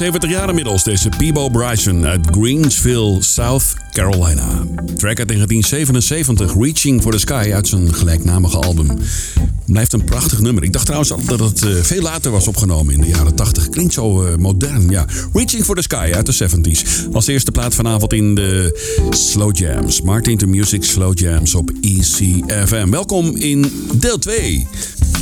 71 jaar inmiddels, deze Peebo Bryson uit Greensville, South Carolina. Track uit 1977, Reaching for the Sky, uit zijn gelijknamige album. Blijft een prachtig nummer. Ik dacht trouwens dat het uh, veel later was opgenomen in de jaren 80. Klinkt zo uh, modern, ja. Reaching for the Sky uit de 70s. Als eerste plaat vanavond in de Slow Jams. Martin to Music Slow Jams op ECFM. Welkom in deel 2.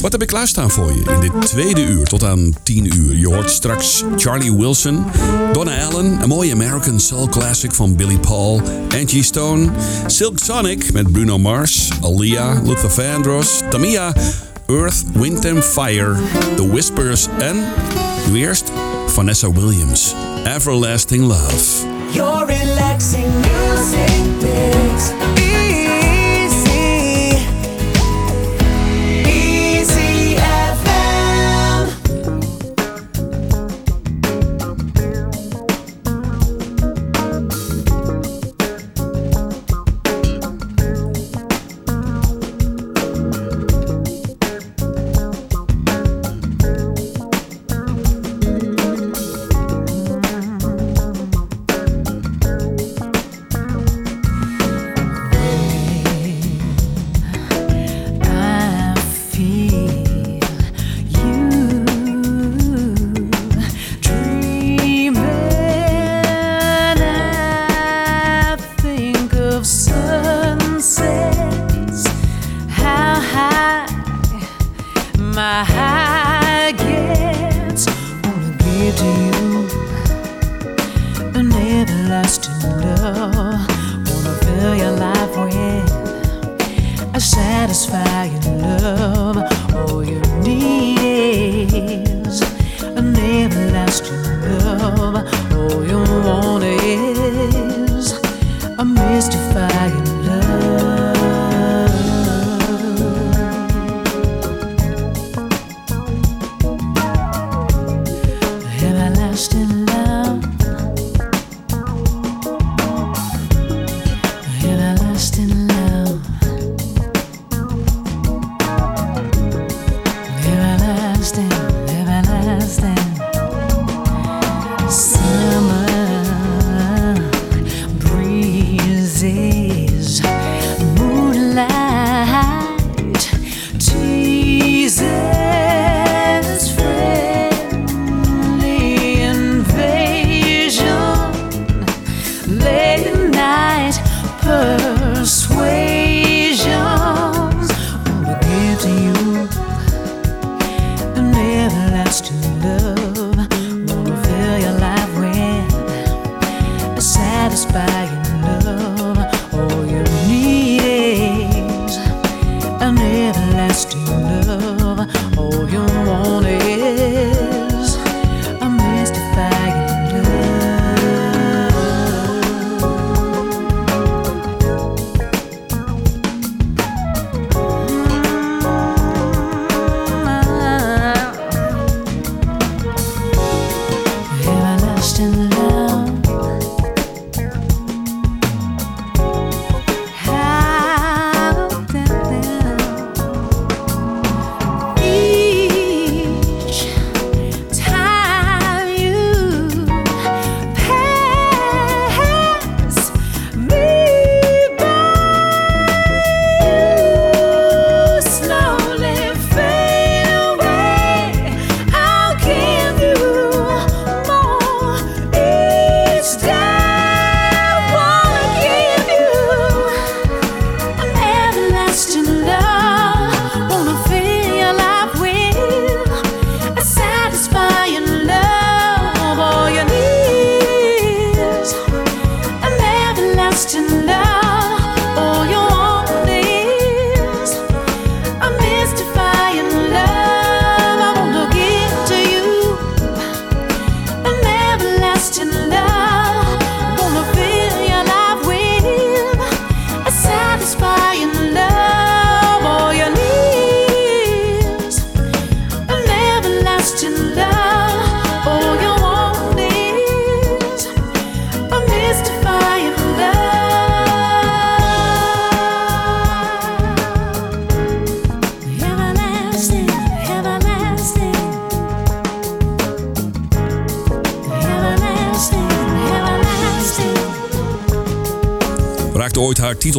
Wat heb ik klaarstaan voor je in dit tweede uur tot aan 10 uur? Je hoort straks Charlie Wilson, Donna Allen, een mooie American Soul Classic van Billy Paul, Angie Stone, Silk Sonic met Bruno Mars, Alia, Luther Vandross, Tamia, Earth, Wind and Fire, The Whispers en, nu eerst, Vanessa Williams, Everlasting Love. Your relaxing music.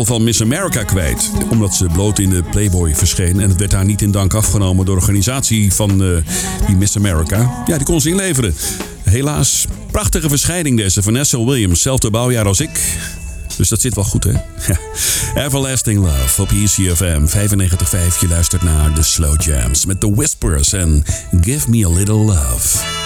van Miss America kwijt. Omdat ze bloot in de Playboy verscheen. En het werd haar niet in dank afgenomen door de organisatie van eh, die Miss America. Ja, die kon ze inleveren. Helaas, prachtige verscheiding deze. Vanessa Williams, zelfde bouwjaar als ik. Dus dat zit wel goed, hè? Everlasting Love op ECFM 95.5. Je luistert naar The Slow Jams met The Whispers en Give Me A Little Love.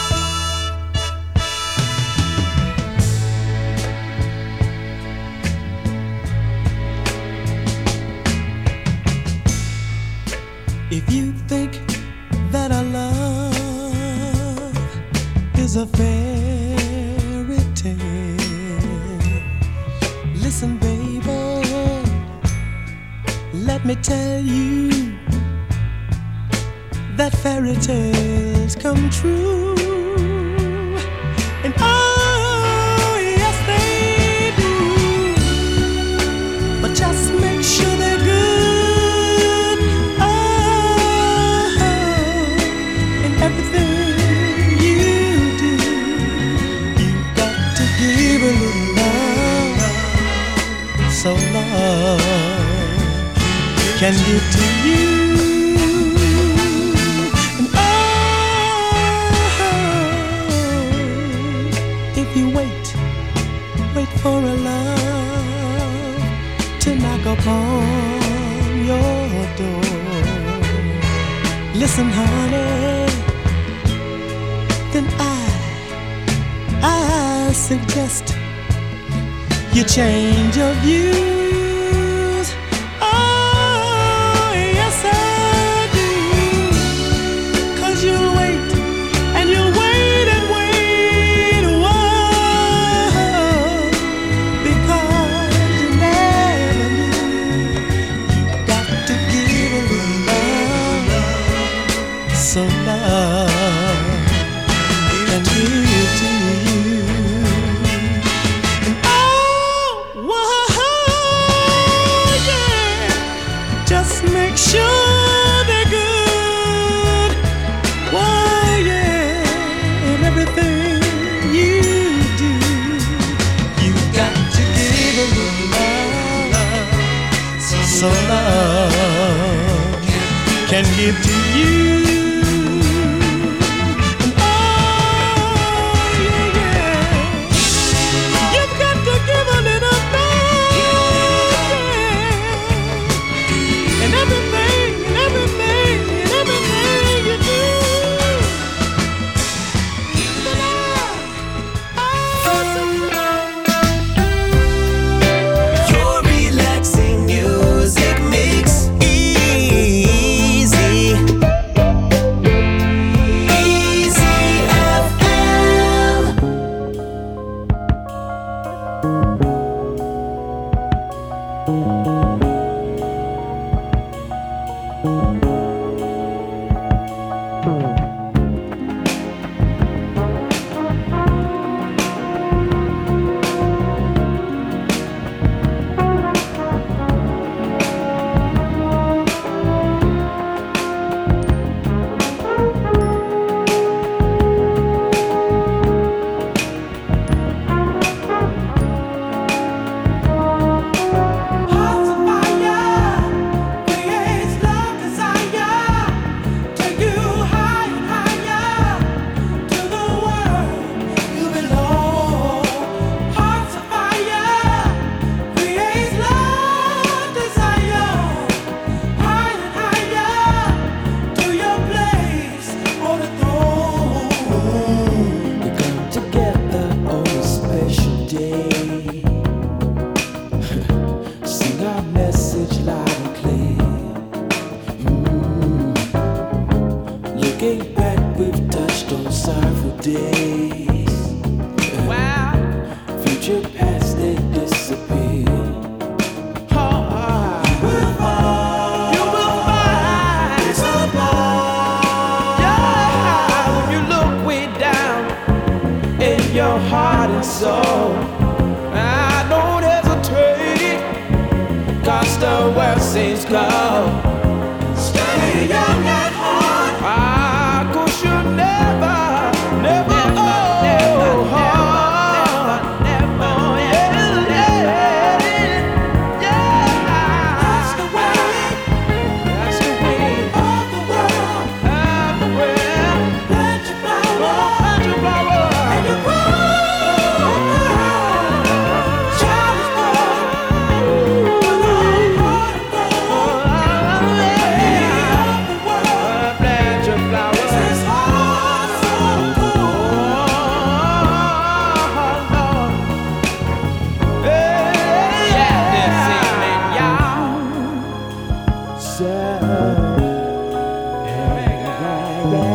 baby.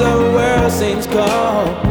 The world seems cold.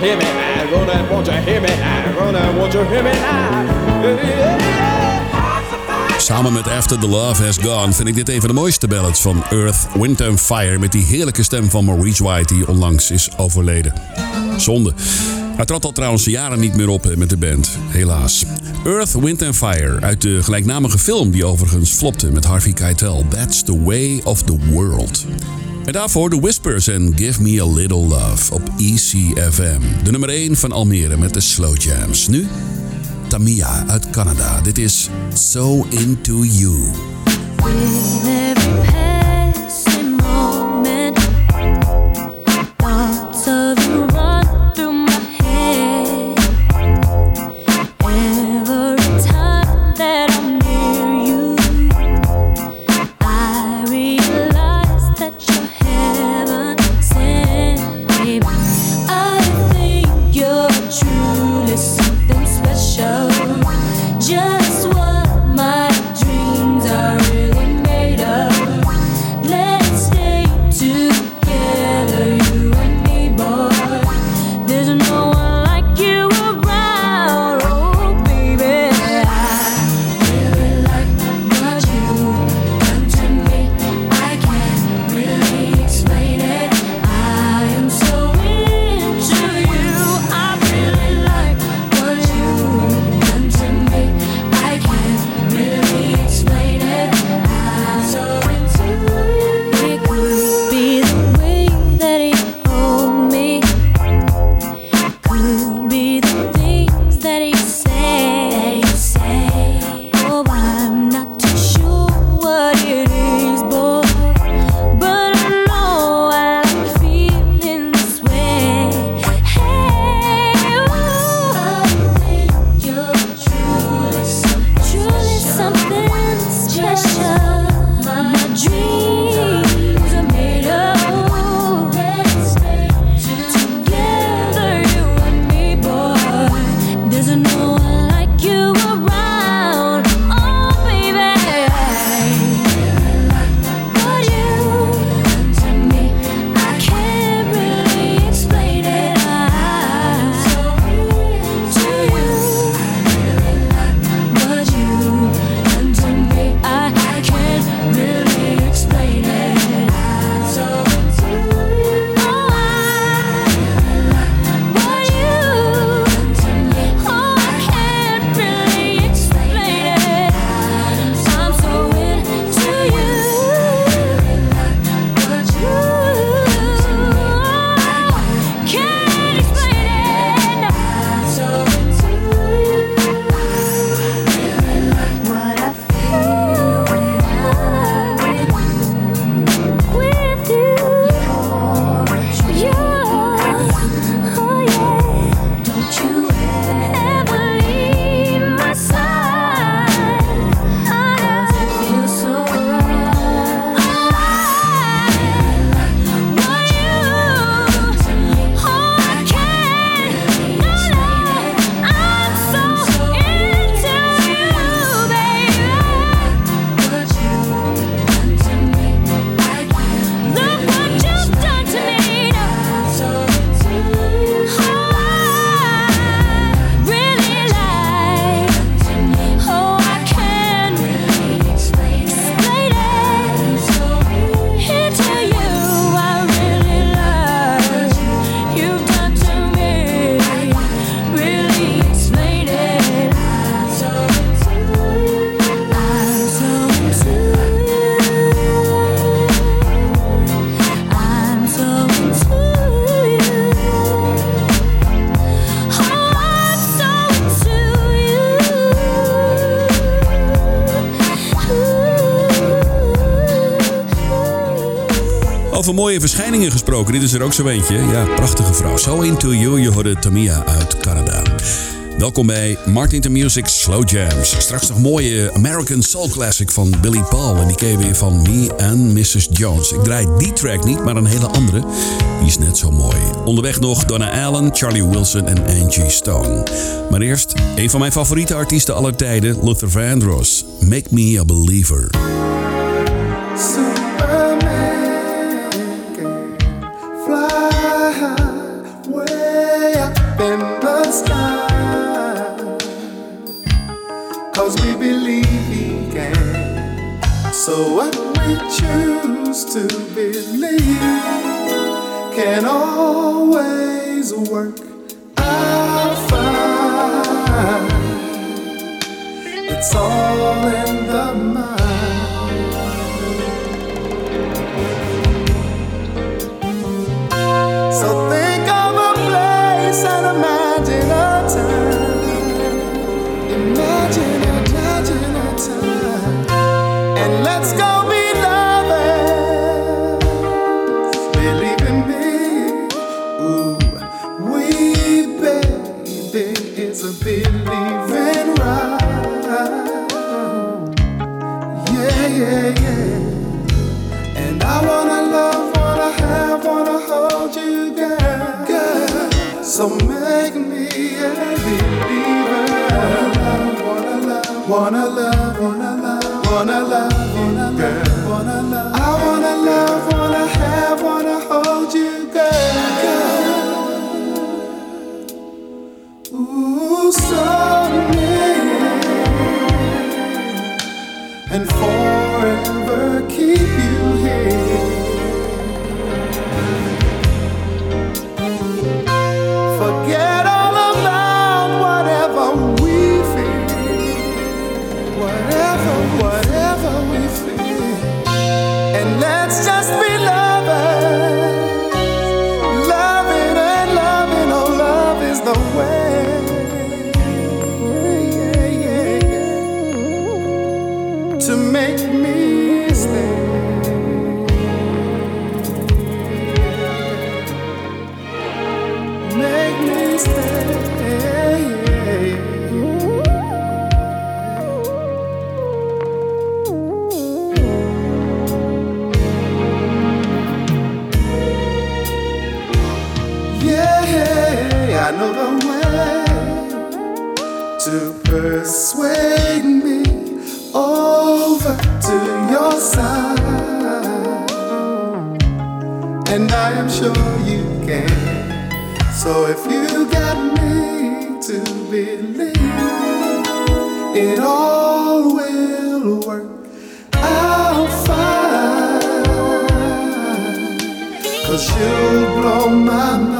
Hear me now? Gonna, won't you hear me now? Gonna, won't you hear me. Samen met After the Love Has Gone vind ik dit een van de mooiste ballads van Earth, Wind and Fire. Met die heerlijke stem van Maurice White die onlangs is overleden. Zonde. Hij trad al trouwens jaren niet meer op met de band, helaas. Earth, Wind and Fire uit de gelijknamige film die overigens flopte met Harvey Keitel. That's the way of the world. En daarvoor The Whispers en Give Me a Little Love op ECFM. De nummer 1 van Almere met de Slow Jams. Nu Tamia uit Canada. Dit is So Into You. Mooie verschijningen gesproken, dit is er ook zo eentje. Ja, prachtige vrouw. So Into You, je hoorde Tamia uit Canada. Welkom bij Martin the Music Slow Jams. Straks nog mooie American Soul Classic van Billy Paul. En die ken weer van Me and Mrs. Jones. Ik draai die track niet, maar een hele andere. Die is net zo mooi. Onderweg nog Donna Allen, Charlie Wilson en Angie Stone. Maar eerst, een van mijn favoriete artiesten aller tijden, Luther Vandross. Make Me a Believer. So what we choose to believe can always work out fine. It's all And I am sure you can. So if you got me to believe, it all will work out fine. Cause you'll blow my mind.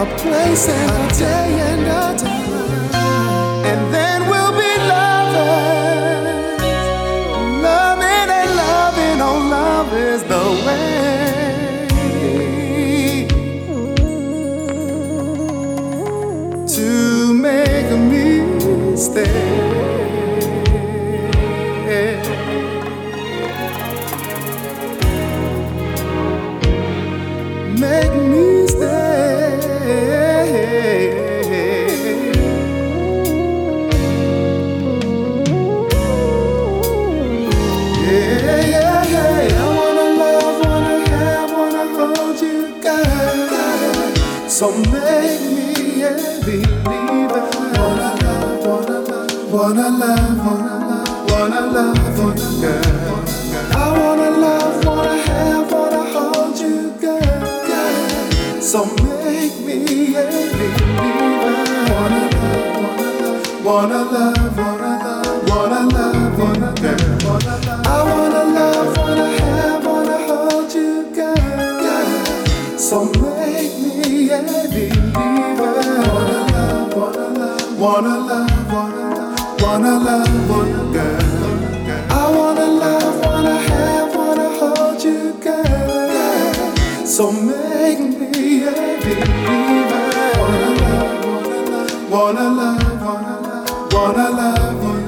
A place and a day and a time. So make me a believer. Wanna love, wanna love, wanna love, wanna love, wanna love girl. I wanna love, wanna have, wanna hold you, girl. girl. So make me a believer. Wanna love, wanna love, wanna love, wanna love, wanna love, girl. I wanna love, wanna have, wanna hold you, girl. girl. So wanna love, wanna love, wanna love, wanna girl. I wanna love, wanna have, wanna hold you, girl. So make me a believer. wanna love, wanna love, wanna love wanna love. Wanna girl.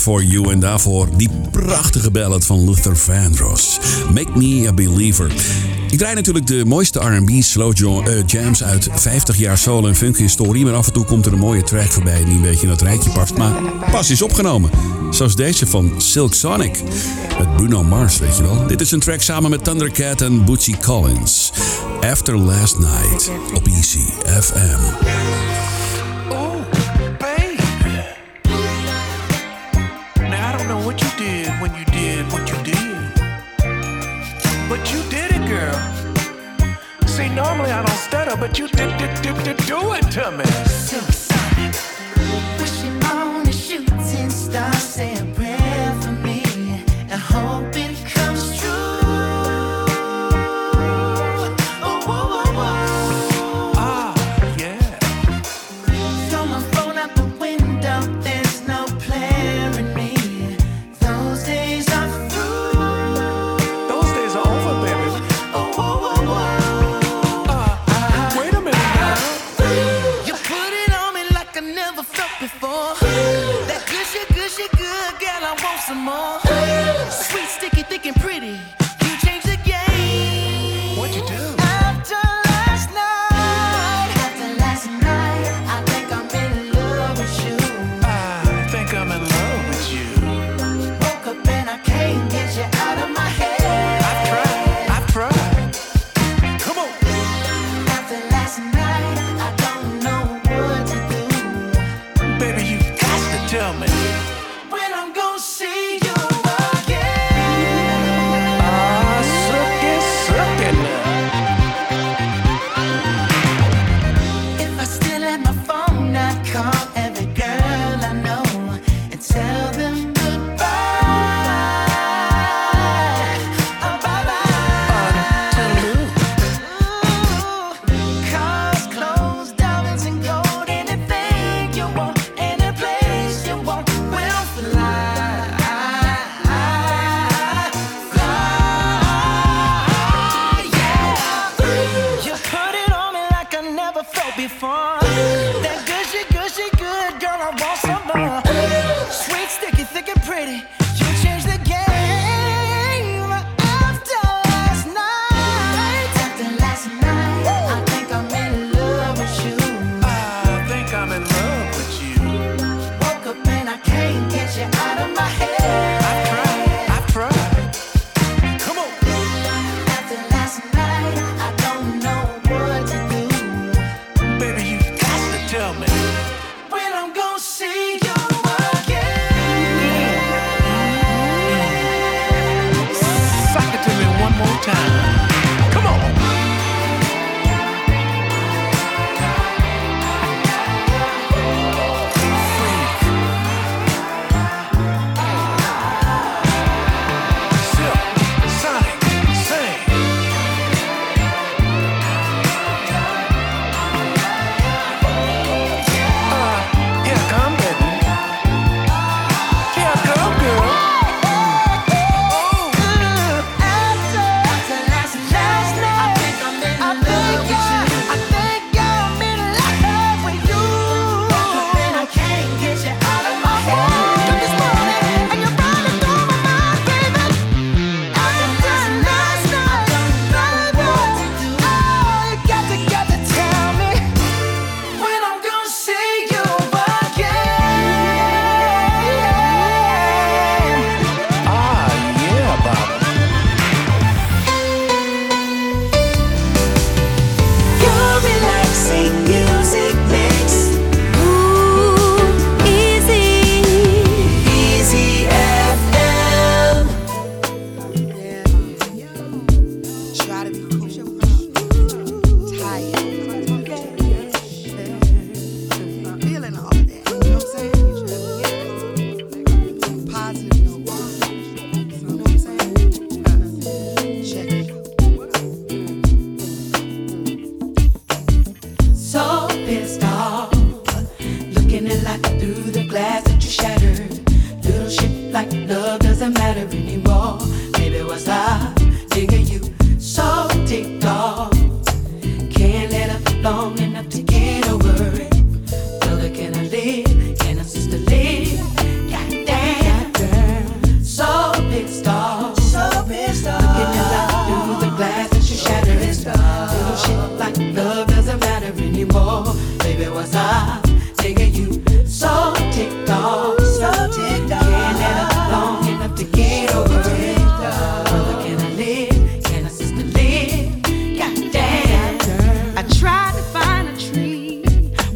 For You. En daarvoor die prachtige ballad van Luther Vandross. Make Me a Believer. Ik draai natuurlijk de mooiste R&B slow eh, jams uit 50 jaar soul en funk historie. Maar af en toe komt er een mooie track voorbij die een beetje in dat rijtje past. Maar pas is opgenomen. Zoals deze van Silk Sonic. Met Bruno Mars, weet je wel. Dit is een track samen met Thundercat en Bootsy Collins. After Last Night op EC FM. Normally I don't stutter, but you did, did, did, did do it to me.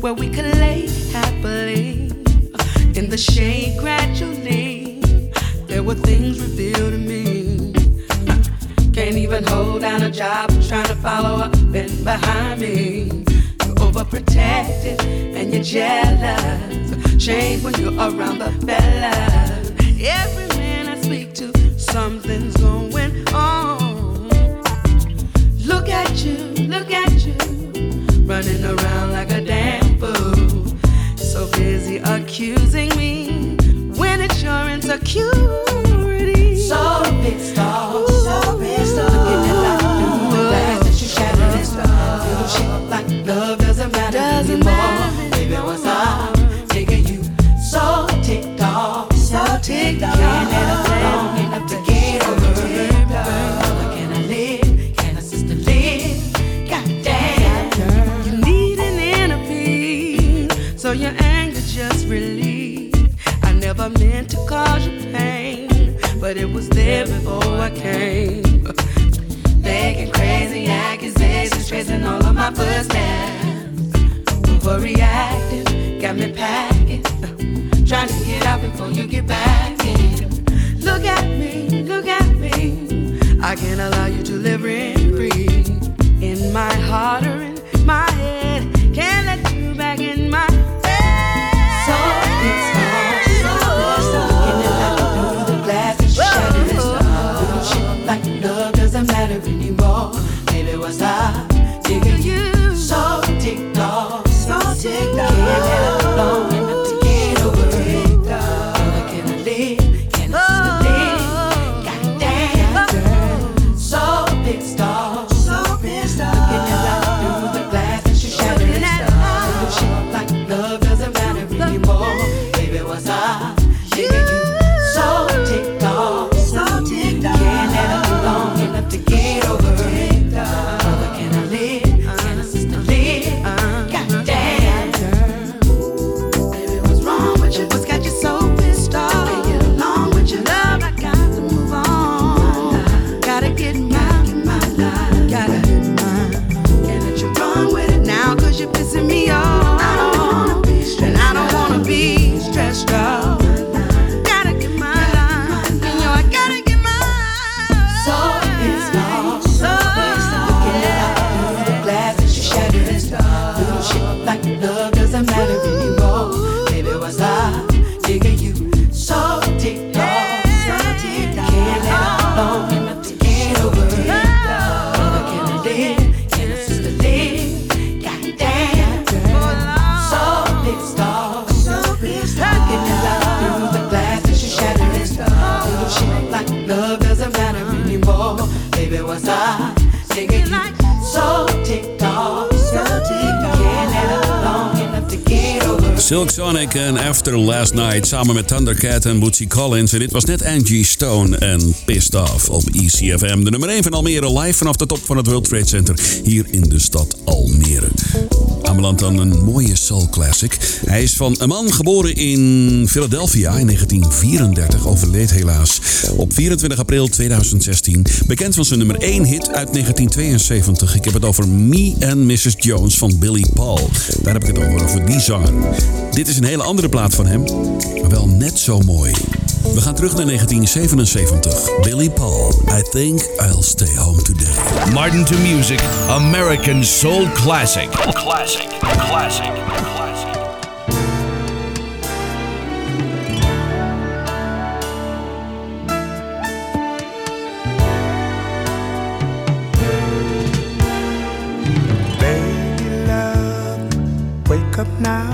where we could lay happily in the shade gradually. There were things revealed to me. Can't even hold down a job trying to follow up and behind me. You're overprotected and you're jealous. Shame when you're around the fellas. Every man I speak to, something's going on. Look at you, look at you, running around like a damn busy accusing me when it's your insecurity. So pissed came. Making crazy accusations, tracing all of my footsteps. Overreacting, got me packing. Trying to get out before you get back in. Look at me, look at me. I can't allow you to live rent free in my heart or in samen met Thundercat en Bootsy Collins. En dit was net Angie Stone en Pissed Off op ECFM. De nummer 1 van Almere live vanaf de top van het World Trade Center hier in de stad Almere. Aanbeland dan een mooie soul classic. Hij is van een man geboren in Philadelphia in 1934, overleed helaas op 24 april 2016. Bekend van zijn nummer 1 hit uit 1972. Ik heb het over Me and Mrs. Jones van Billy Paul. Daar heb ik het over, over die zanger. Dit is een hele andere plaat van hem, maar wel net zo mooi. We gaan terug naar 1977. Billy Paul, I Think I'll Stay Home Today. Martin to Music, American Soul Classic. Classic, classic, classic. Baby love, wake up now.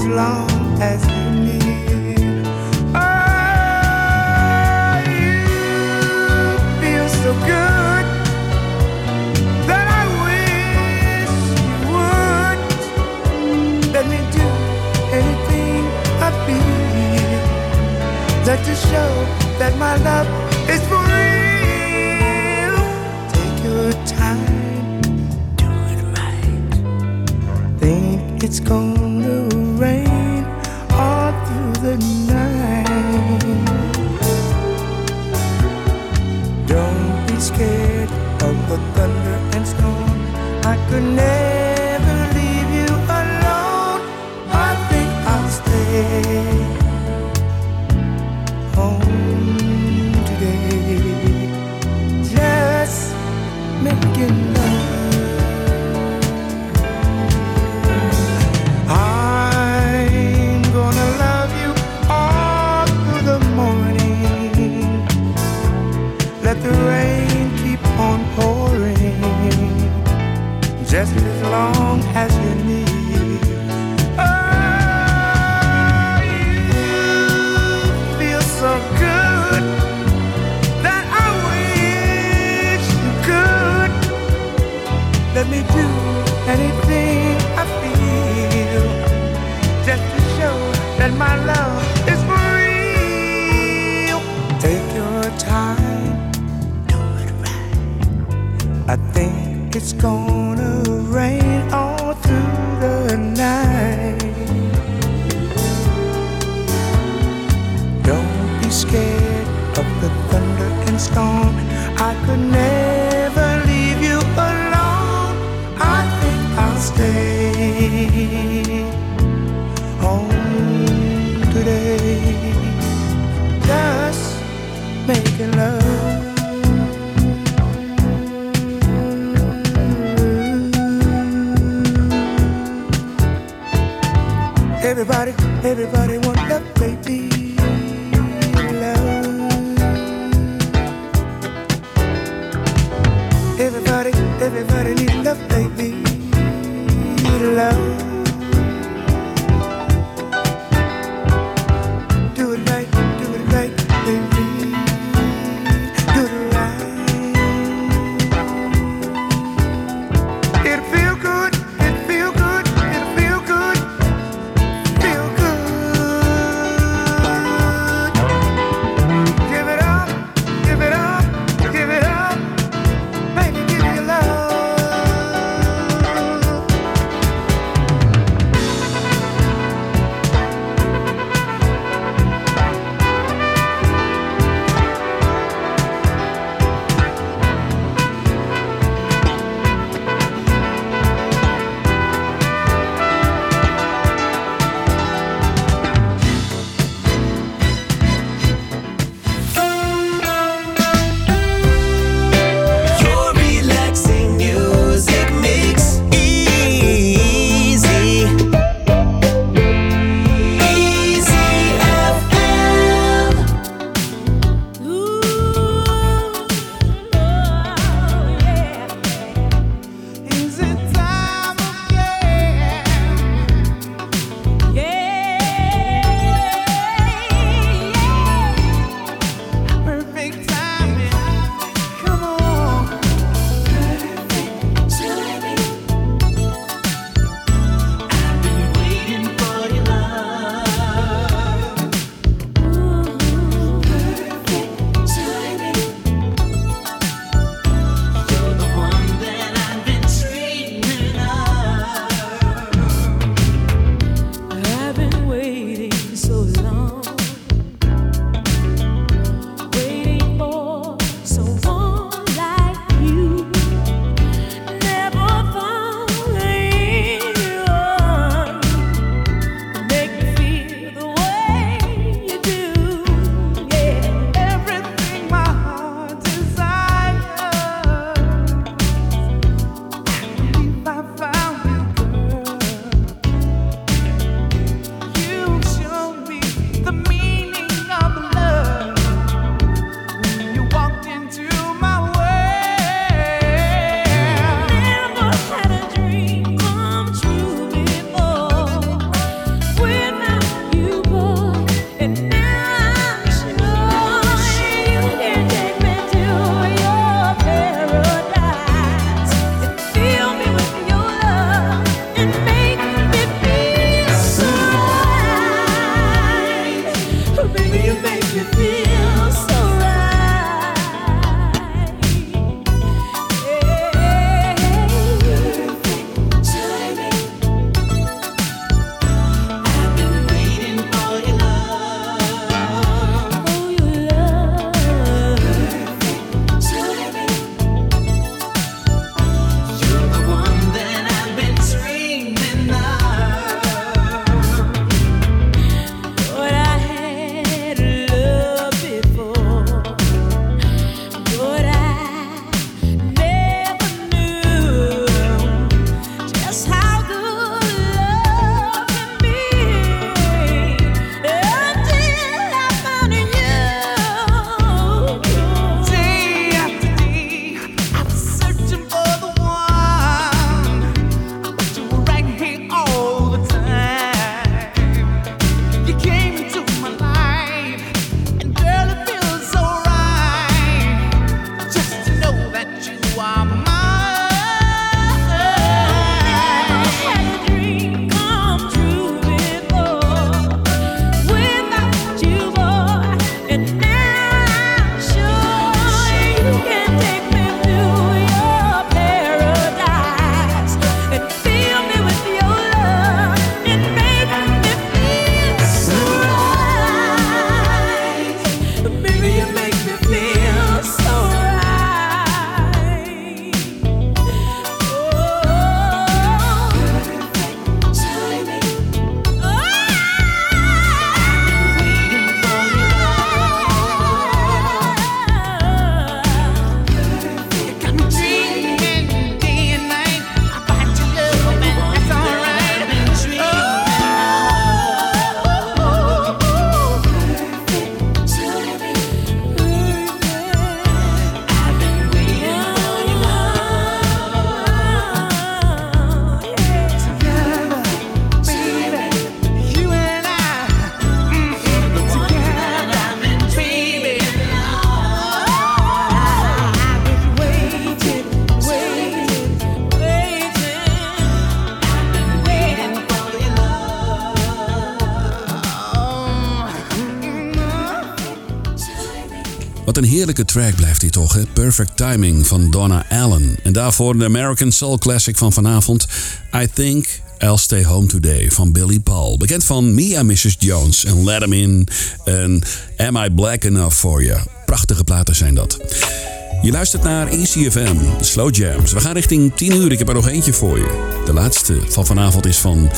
as long as you need. Oh, you feel so good that I wish you would let me do anything I feel just to show that my love is for real. Take your time, do it right. Think. internet. Track blijft dit toch, hè? Perfect Timing van Donna Allen. En daarvoor de American Soul Classic van vanavond, I Think I'll Stay Home Today van Billy Paul. Bekend van Mia Mrs. Jones en Let 'Em In en Am I Black Enough For You. Prachtige platen zijn dat. Je luistert naar ECFM, Slow Jams. We gaan richting 10 uur. Ik heb er nog eentje voor je. De laatste van vanavond is van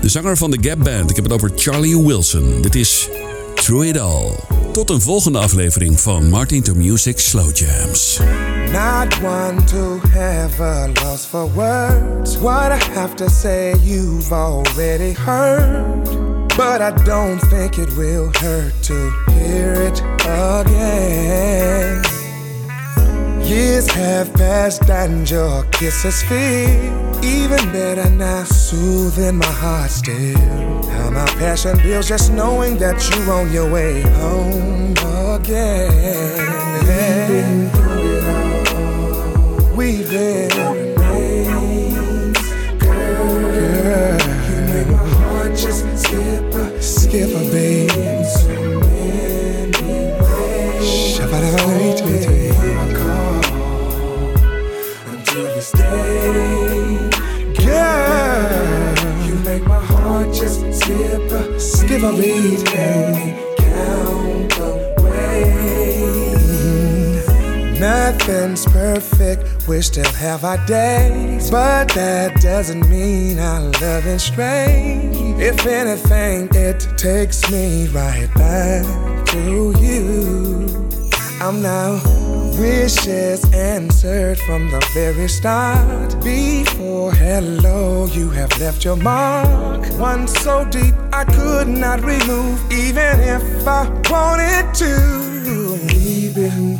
de zanger van de Gap Band. Ik heb het over Charlie Wilson. Dit is Through It All. Tot een volgende aflevering van Martin to Music Slow Jams. Not one to have a loss for words. What I have to say, you've already heard. But I don't think it will hurt to hear it again. Have passed and your kisses feel even better now, soothing my heart still. How my passion builds just knowing that you're on your way home again. We've been remains, girl. You make my heart just skip a skip a beat. Skip a beat and count away. Nothing's perfect, we still have our days. But that doesn't mean our loving's strange. If anything, it takes me right back to you. I'm now wishes answered from the very start. Before hello, you have left your mark. One so deep I could not remove, even if I wanted to. Been